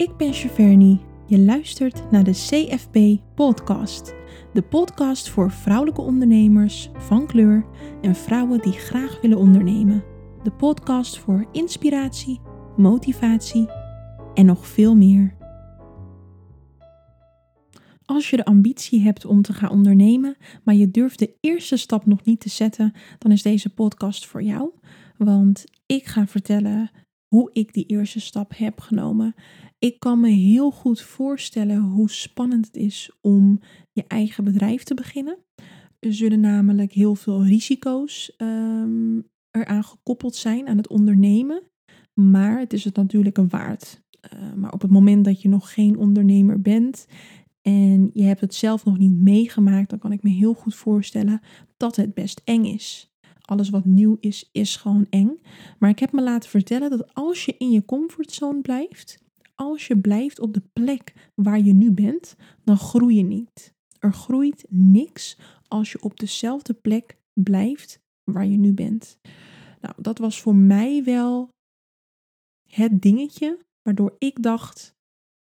Ik ben Cheverny. Je luistert naar de CFP Podcast. De podcast voor vrouwelijke ondernemers van kleur en vrouwen die graag willen ondernemen. De podcast voor inspiratie, motivatie en nog veel meer. Als je de ambitie hebt om te gaan ondernemen, maar je durft de eerste stap nog niet te zetten, dan is deze podcast voor jou. Want ik ga vertellen hoe ik die eerste stap heb genomen. Ik kan me heel goed voorstellen hoe spannend het is om je eigen bedrijf te beginnen. Er zullen namelijk heel veel risico's um, eraan gekoppeld zijn aan het ondernemen. Maar het is het natuurlijk een waard. Uh, maar op het moment dat je nog geen ondernemer bent en je hebt het zelf nog niet meegemaakt, dan kan ik me heel goed voorstellen dat het best eng is. Alles wat nieuw is, is gewoon eng. Maar ik heb me laten vertellen dat als je in je comfortzone blijft, als je blijft op de plek waar je nu bent, dan groei je niet. Er groeit niks als je op dezelfde plek blijft waar je nu bent. Nou, dat was voor mij wel het dingetje waardoor ik dacht: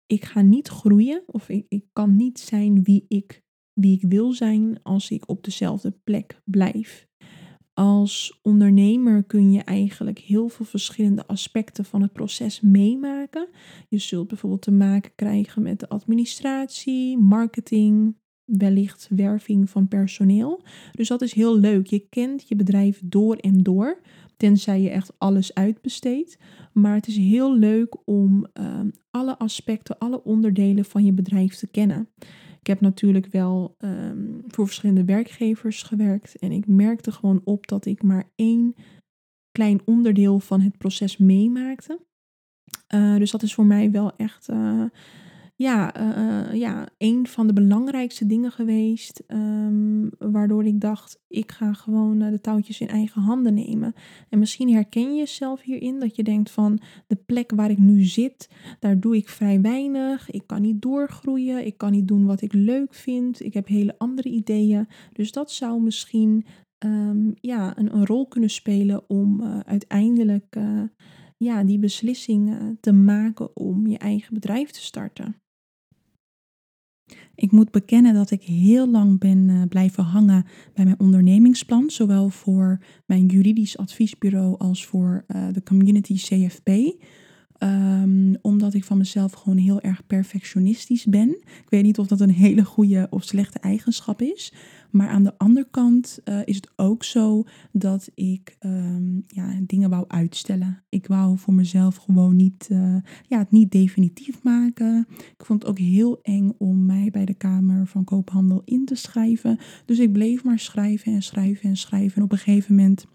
ik ga niet groeien of ik, ik kan niet zijn wie ik, wie ik wil zijn als ik op dezelfde plek blijf. Als ondernemer kun je eigenlijk heel veel verschillende aspecten van het proces meemaken. Je zult bijvoorbeeld te maken krijgen met de administratie, marketing, wellicht werving van personeel. Dus dat is heel leuk. Je kent je bedrijf door en door, tenzij je echt alles uitbesteedt. Maar het is heel leuk om uh, alle aspecten, alle onderdelen van je bedrijf te kennen. Ik heb natuurlijk wel um, voor verschillende werkgevers gewerkt en ik merkte gewoon op dat ik maar één klein onderdeel van het proces meemaakte. Uh, dus dat is voor mij wel echt uh, ja, uh, ja, een van de belangrijkste dingen geweest. Um, waardoor ik dacht, ik ga gewoon de touwtjes in eigen handen nemen. En misschien herken je jezelf hierin dat je denkt van de plek waar ik nu zit, daar doe ik vrij weinig. Ik kan niet doorgroeien. Ik kan niet doen wat ik leuk vind. Ik heb hele andere ideeën. Dus dat zou misschien um, ja, een, een, rol kunnen spelen om uiteindelijk ja, die beslissing te maken om je eigen bedrijf te starten. Ik moet bekennen dat ik heel lang ben uh, blijven hangen bij mijn ondernemingsplan, zowel voor mijn juridisch adviesbureau als voor uh, de community CFP. Um, omdat ik van mezelf gewoon heel erg perfectionistisch ben. Ik weet niet of dat een hele goede of slechte eigenschap is. Maar aan de andere kant uh, is het ook zo dat ik um, ja, dingen wou uitstellen. Ik wou voor mezelf gewoon niet, uh, ja, het niet definitief maken. Ik vond het ook heel eng om mij bij de Kamer van Koophandel in te schrijven. Dus ik bleef maar schrijven en schrijven en schrijven. En op een gegeven moment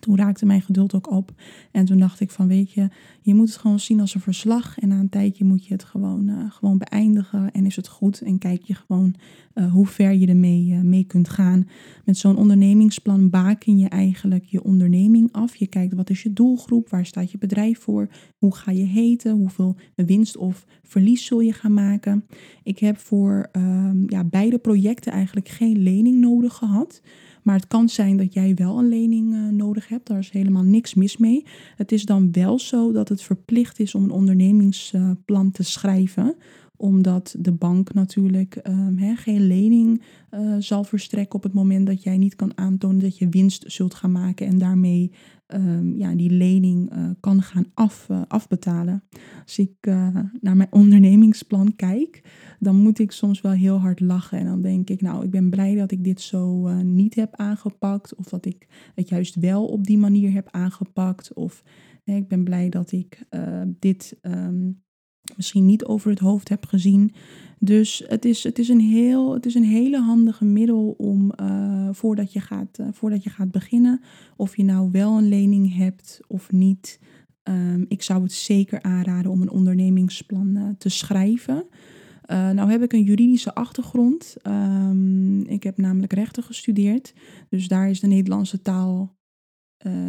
toen raakte mijn geduld ook op. En toen dacht ik van, weet je, je moet het gewoon zien als een verslag. En na een tijdje moet je het gewoon, uh, gewoon beëindigen. En is het goed. En kijk je gewoon uh, hoe ver je ermee uh, mee kunt gaan. Met zo'n ondernemingsplan baken je eigenlijk je onderneming af. Je kijkt wat is je doelgroep, waar staat je bedrijf voor, hoe ga je heten, hoeveel winst of verlies zul je gaan maken. Ik heb voor um, ja, beide projecten eigenlijk geen lening nodig gehad. Maar het kan zijn dat jij wel een lening uh, nodig hebt. Daar is helemaal niks mis mee. Het is dan wel zo dat het verplicht is om een ondernemingsplan uh, te schrijven omdat de bank natuurlijk he, geen lening uh, zal verstrekken op het moment dat jij niet kan aantonen dat je winst zult gaan maken en daarmee um, ja, die lening uh, kan gaan af, uh, afbetalen. Als ik naar mijn ondernemingsplan kijk, dan moet ik soms wel heel hard lachen. En dan denk ik, nou, ik ben blij dat ik dit zo niet heb aangepakt. Of dat ik het juist wel op die manier heb aangepakt. Of ik ben blij dat ik dit. Um, misschien niet over het hoofd heb gezien. Dus het is, het is, een, heel, het is een hele handige middel om uh, voordat, je gaat, uh, voordat je gaat beginnen, of je nou wel een lening hebt of niet. Um, ik zou het zeker aanraden om een ondernemingsplan uh, te schrijven. nou heb ik een juridische achtergrond. Um, ik heb namelijk rechten gestudeerd. Dus daar is de Nederlandse taal,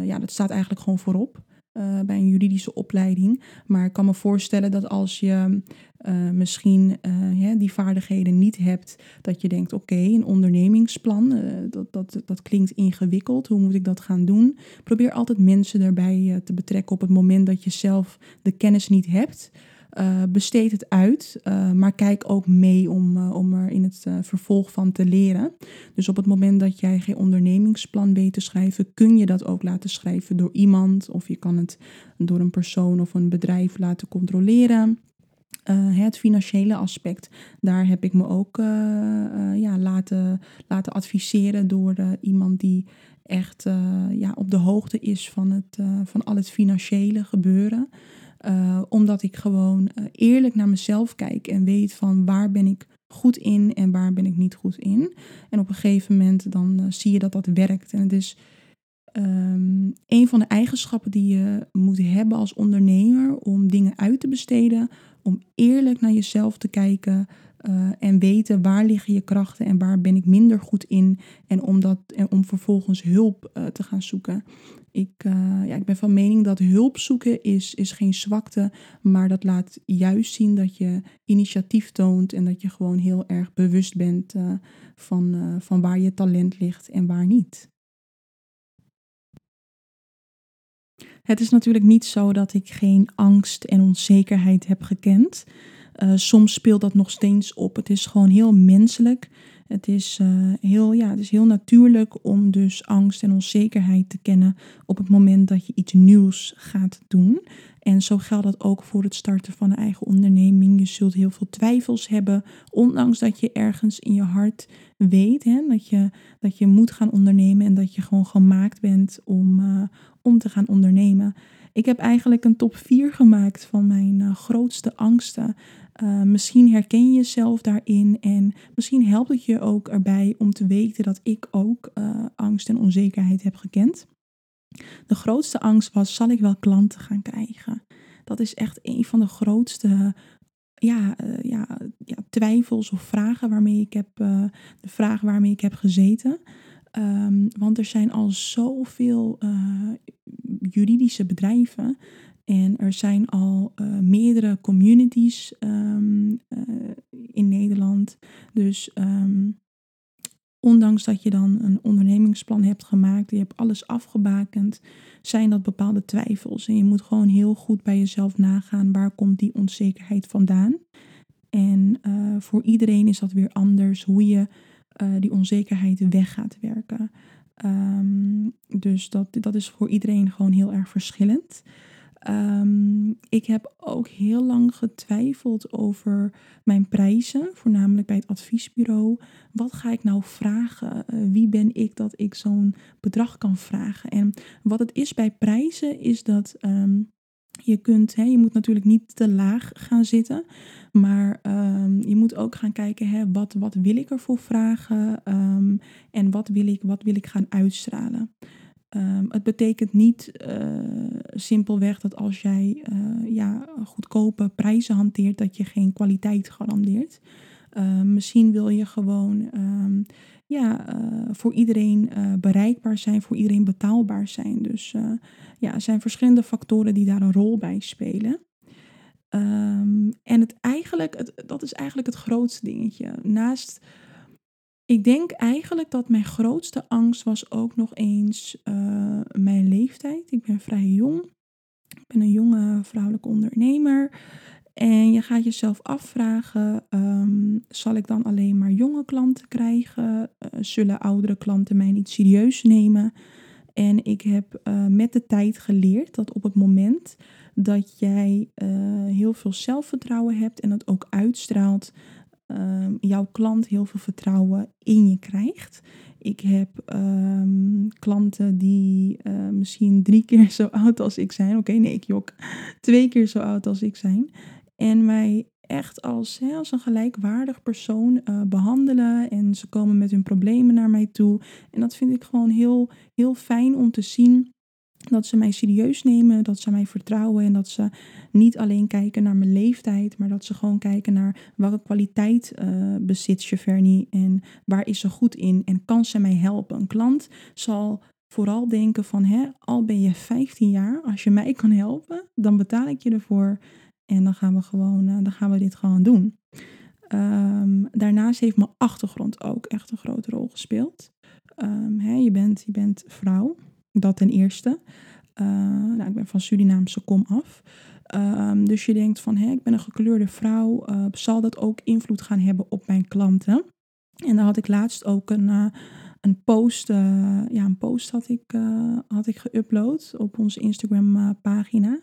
ja, dat staat eigenlijk gewoon voorop uh, bij een juridische opleiding. Maar ik kan me voorstellen dat als je uh, misschien ja, die vaardigheden niet hebt, dat je denkt: oké, een ondernemingsplan, dat, dat, dat klinkt ingewikkeld. Hoe moet ik dat gaan doen? Probeer altijd mensen erbij te betrekken op het moment dat je zelf de kennis niet hebt. Uh, besteed het uit, uh, maar kijk ook mee om, uh, om er in het vervolg van te leren. Dus op het moment dat jij geen ondernemingsplan weet te schrijven, kun je dat ook laten schrijven door iemand. Of je kan het door een persoon of een bedrijf laten controleren. het financiële aspect, daar heb ik me ook ja, laten, laten adviseren door iemand die echt ja, op de hoogte is van, het, van al het financiële gebeuren. Uh, omdat ik gewoon uh, eerlijk naar mezelf kijk en weet van waar ben ik goed in en waar ben ik niet goed in. En op een gegeven moment dan uh, zie je dat dat werkt. En het is um, een van de eigenschappen die je moet hebben als ondernemer om dingen uit te besteden. Om eerlijk naar jezelf te kijken en weten waar liggen je krachten en waar ben ik minder goed in. En om, dat, en om vervolgens hulp te gaan zoeken. Ik, uh, ja, ik ben van mening dat hulp zoeken is, is geen zwakte, maar dat laat juist zien dat je initiatief toont en dat je gewoon heel erg bewust bent van, van waar je talent ligt en waar niet. Het is natuurlijk niet zo dat ik geen angst en onzekerheid heb gekend. Soms speelt dat nog steeds op. Het is gewoon heel menselijk het is, uh, heel, ja, het is heel natuurlijk om dus angst en onzekerheid te kennen op het moment dat je iets nieuws gaat doen. En zo geldt dat ook voor het starten van een eigen onderneming. Je zult heel veel twijfels hebben, ondanks dat je ergens in je hart weet hè, dat, je, dat je moet gaan ondernemen en dat je gewoon gemaakt bent om, uh, om te gaan ondernemen. Ik heb eigenlijk een top 4 gemaakt van mijn grootste angsten. Uh, misschien herken je jezelf daarin en misschien helpt het je ook erbij om te weten dat ik ook uh, angst en onzekerheid heb gekend. De grootste angst was, zal ik wel klanten gaan krijgen? Dat is echt een van de grootste ja, uh, ja, ja, twijfels of vragen waarmee ik heb, de vraag waarmee ik heb gezeten. Um, want er zijn al zoveel juridische bedrijven en er zijn al uh, meerdere communities um, uh, in Nederland. Dus um, ondanks dat je dan een ondernemingsplan hebt gemaakt, je hebt alles afgebakend, zijn dat bepaalde twijfels. En je moet gewoon heel goed bij jezelf nagaan waar komt die onzekerheid vandaan. En uh, voor iedereen is dat weer anders hoe je die onzekerheid weg gaat werken. Um, dus dat, dat is voor iedereen gewoon heel erg verschillend. Um, ik heb ook heel lang getwijfeld over mijn prijzen, voornamelijk bij het adviesbureau. Wat ga ik nou vragen? Uh, wie ben ik dat ik zo'n bedrag kan vragen? En wat het is bij prijzen is dat um, je kunt, hè, je moet natuurlijk niet te laag gaan zitten, maar um, je moet ook gaan kijken, hè, wat, wat wil ik ervoor vragen en wat wil ik, wat wil ik gaan uitstralen. Um, het betekent niet uh, simpelweg dat als jij uh, ja, goedkope prijzen hanteert, dat je geen kwaliteit garandeert. Uh, misschien wil je gewoon um, ja, voor iedereen bereikbaar zijn, voor iedereen betaalbaar zijn. Dus ja, er zijn verschillende factoren die daar een rol bij spelen. En het eigenlijk, het, dat is eigenlijk het grootste dingetje. Naast ik denk eigenlijk dat mijn grootste angst was ook nog eens uh, mijn leeftijd. Ik ben vrij jong. Ik ben een jonge vrouwelijke ondernemer. En je gaat jezelf afvragen, um, zal ik dan alleen maar jonge klanten krijgen? Uh, zullen oudere klanten mij niet serieus nemen? En ik heb uh, met de tijd geleerd dat op het moment dat jij heel veel zelfvertrouwen hebt en het ook uitstraalt, um, jouw klant heel veel vertrouwen in je krijgt. Ik heb um, klanten die uh, misschien drie keer zo oud als ik zijn. Oké, nee, ik jok. Twee keer zo oud als ik zijn. En mij echt als, een gelijkwaardig persoon uh, behandelen. En ze komen met hun problemen naar mij toe. En dat vind ik gewoon heel, heel fijn om te zien dat ze mij serieus nemen, dat ze mij vertrouwen en dat ze niet alleen kijken naar mijn leeftijd, maar dat ze gewoon kijken naar welke kwaliteit uh, bezit Cheverny en waar is ze goed in en kan ze mij helpen. Een klant zal vooral denken van, hè, al ben je 15 jaar, als je mij kan helpen, dan betaal ik je ervoor en dan gaan we gewoon, uh, dan gaan we dit gewoon doen. Um, daarnaast heeft mijn achtergrond ook echt een grote rol gespeeld. Um, hè, je, bent, je bent vrouw, dat ten eerste. Uh, nou, ik ben van Surinaamse kom af. Ehm, dus je denkt van, ik ben een gekleurde vrouw, uh, zal dat ook invloed gaan hebben op mijn klanten? En daar had ik laatst ook een, uh, een post, ja, een post had ik, had ik geüpload op onze Instagram pagina.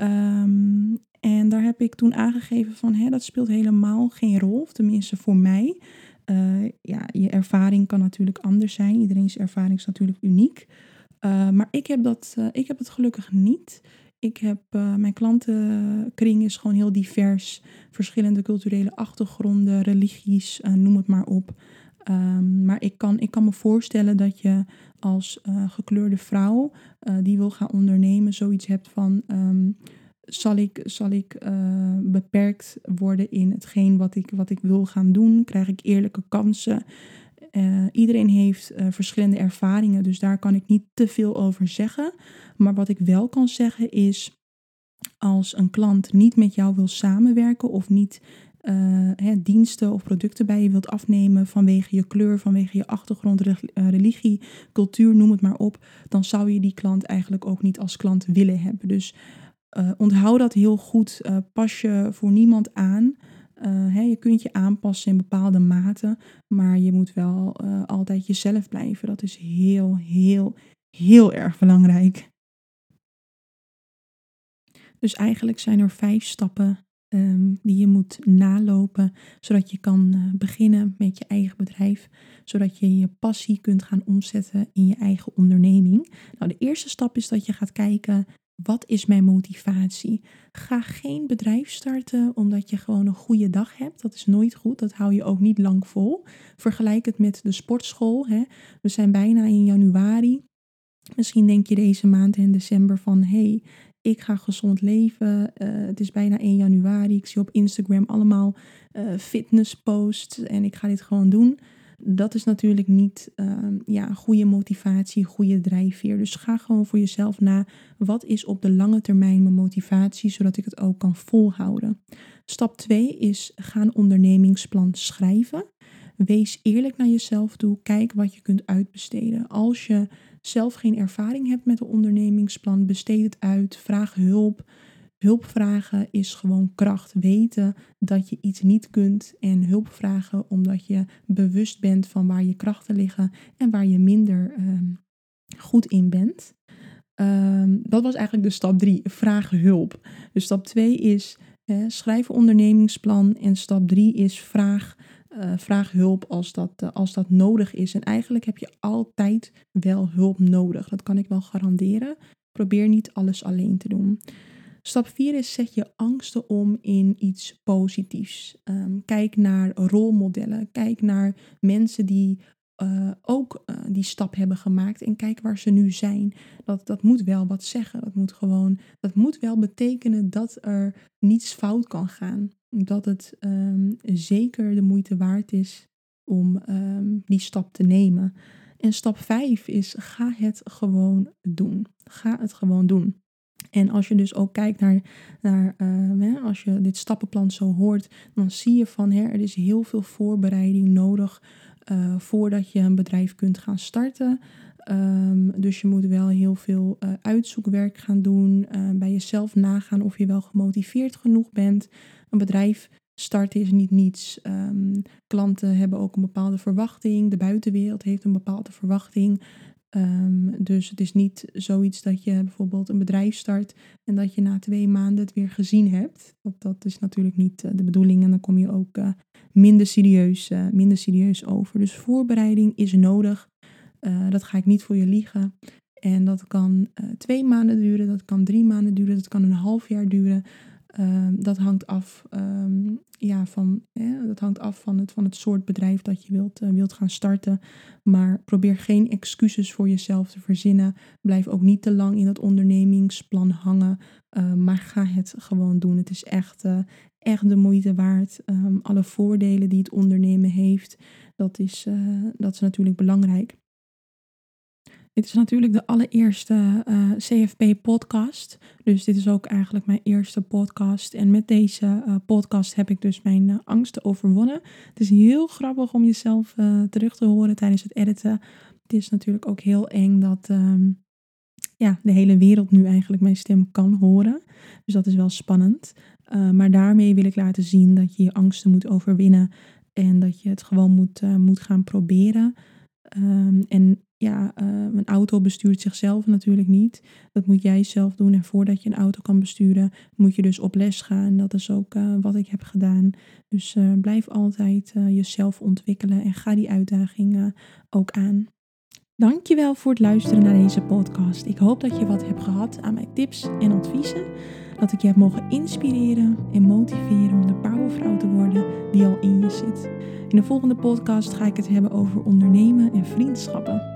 Um, en daar heb ik toen aangegeven van, dat speelt helemaal geen rol, of tenminste voor mij. ja, je ervaring kan natuurlijk anders zijn. Iedereen's ervaring is natuurlijk uniek. Maar ik heb, dat, ik heb het gelukkig niet. Ik heb, uh, mijn klantenkring is gewoon heel divers. Verschillende culturele achtergronden, religies, noem het maar op. Um, maar ik kan, ik kan me voorstellen dat je als gekleurde vrouw die wil gaan ondernemen, zoiets hebt van. Um, zal ik, zal ik beperkt worden in hetgeen wat ik, wat ik wil gaan doen? Krijg ik eerlijke kansen? Uh, iedereen heeft uh, verschillende ervaringen, dus daar kan ik niet te veel over zeggen. Maar wat ik wel kan zeggen is, als een klant niet met jou wil samenwerken of niet uh, hè, diensten of producten bij je wilt afnemen vanwege je kleur, vanwege je achtergrond, religie, cultuur, noem het maar op, dan zou je die klant eigenlijk ook niet als klant willen hebben. Dus onthoud dat heel goed. pas je voor niemand aan. Uh, je kunt je aanpassen in bepaalde mate, maar je moet wel uh, altijd jezelf blijven. Dat is heel, heel, heel erg belangrijk. Dus eigenlijk zijn er vijf stappen um, die je moet nalopen, zodat je kan uh, beginnen met je eigen bedrijf, zodat je je passie kunt gaan omzetten in je eigen onderneming. Nou, de eerste stap is dat je gaat kijken wat is mijn motivatie? Ga geen bedrijf starten omdat je gewoon een goede dag hebt. Dat is nooit goed. Dat hou je ook niet lang vol. Vergelijk het met de sportschool. Hè. We zijn bijna in januari. Misschien denk je deze maand in december van hey, ik ga gezond leven. Uh, het is bijna 1 januari. Ik zie op Instagram allemaal uh, fitnessposts en ik ga dit gewoon doen dat is natuurlijk niet uh, ja, goede motivatie, goede drijfveer. Dus ga gewoon voor jezelf na, wat is op de lange termijn mijn motivatie, zodat ik het ook kan volhouden. Stap 2 is ga een ondernemingsplan schrijven. Wees eerlijk naar jezelf toe. Kijk wat je kunt uitbesteden. Als je zelf geen ervaring hebt met een ondernemingsplan, besteed het uit. Vraag hulp. Hulp vragen is gewoon kracht. Weten dat je iets niet kunt en hulp vragen omdat je bewust bent van waar je krachten liggen en waar je minder um, goed in bent. Um, dat was eigenlijk de stap drie. Vraag hulp. Dus stap twee is hè, schrijf ondernemingsplan. En stap drie is vraag, uh, vraag hulp als dat, uh, als dat nodig is. En eigenlijk heb je altijd wel hulp nodig. Dat kan ik wel garanderen. Probeer niet alles alleen te doen. Stap 4 is zet je angsten om in iets positiefs. Um, kijk naar rolmodellen. Kijk naar mensen die uh, ook uh, die stap hebben gemaakt en kijk waar ze nu zijn. Dat, dat moet wel wat zeggen. Dat moet gewoon, dat moet wel betekenen dat er niets fout kan gaan. Dat het um, zeker de moeite waard is om um, die stap te nemen. En stap 5 is ga het gewoon doen. Ga het gewoon doen. En als je dus ook kijkt naar, hè, als je dit stappenplan zo hoort, dan zie je van hè, er is heel veel voorbereiding nodig uh, voordat je een bedrijf kunt gaan starten. Um, dus je moet wel heel veel uh, uitzoekwerk gaan doen, bij jezelf nagaan of je wel gemotiveerd genoeg bent. Een bedrijf starten is niet niets. Um, klanten hebben ook een bepaalde verwachting. De buitenwereld heeft een bepaalde verwachting. Um, dus het is niet zoiets dat je bijvoorbeeld een bedrijf start en dat je na twee maanden het weer gezien hebt. Dat, dat is natuurlijk niet uh, de bedoeling en dan kom je ook uh, minder, serieus, uh, minder serieus over. Dus voorbereiding is nodig. dat ga ik niet voor je liegen. En dat kan twee maanden duren, dat kan drie maanden duren, dat kan een half jaar duren. Um, dat hangt af, um, ja, van, dat hangt af van, het, van het soort bedrijf dat je wilt, uh, wilt gaan starten. Maar probeer geen excuses voor jezelf te verzinnen. Blijf ook niet te lang in het ondernemingsplan hangen. Uh, maar ga het gewoon doen. Het is echt, uh, echt de moeite waard. Alle voordelen die het ondernemen heeft, dat is, dat is natuurlijk belangrijk. Dit is natuurlijk de allereerste eh, CFP-podcast. Dus dit is ook eigenlijk mijn eerste podcast. En met deze uh, podcast heb ik dus mijn uh, angsten overwonnen. Het is heel grappig om jezelf terug te horen tijdens het editen. Het is natuurlijk ook heel eng dat, um, ja, de hele wereld nu eigenlijk mijn stem kan horen. Dus dat is wel spannend. Maar daarmee wil ik laten zien dat je je angsten moet overwinnen en dat je het gewoon moet, moet gaan proberen. Um, en ja, een auto bestuurt zichzelf natuurlijk niet. Dat moet jij zelf doen. En voordat je een auto kan besturen, moet je dus op les gaan. Dat is ook uh, wat ik heb gedaan. Dus uh, blijf altijd jezelf ontwikkelen en ga die uitdagingen ook aan. Dankjewel voor het luisteren naar deze podcast. Ik hoop dat je wat hebt gehad aan mijn tips en adviezen. Dat ik je heb mogen inspireren en motiveren om de powervrouw te worden die al in je zit. In de volgende podcast ga ik het hebben over ondernemen en vriendschappen.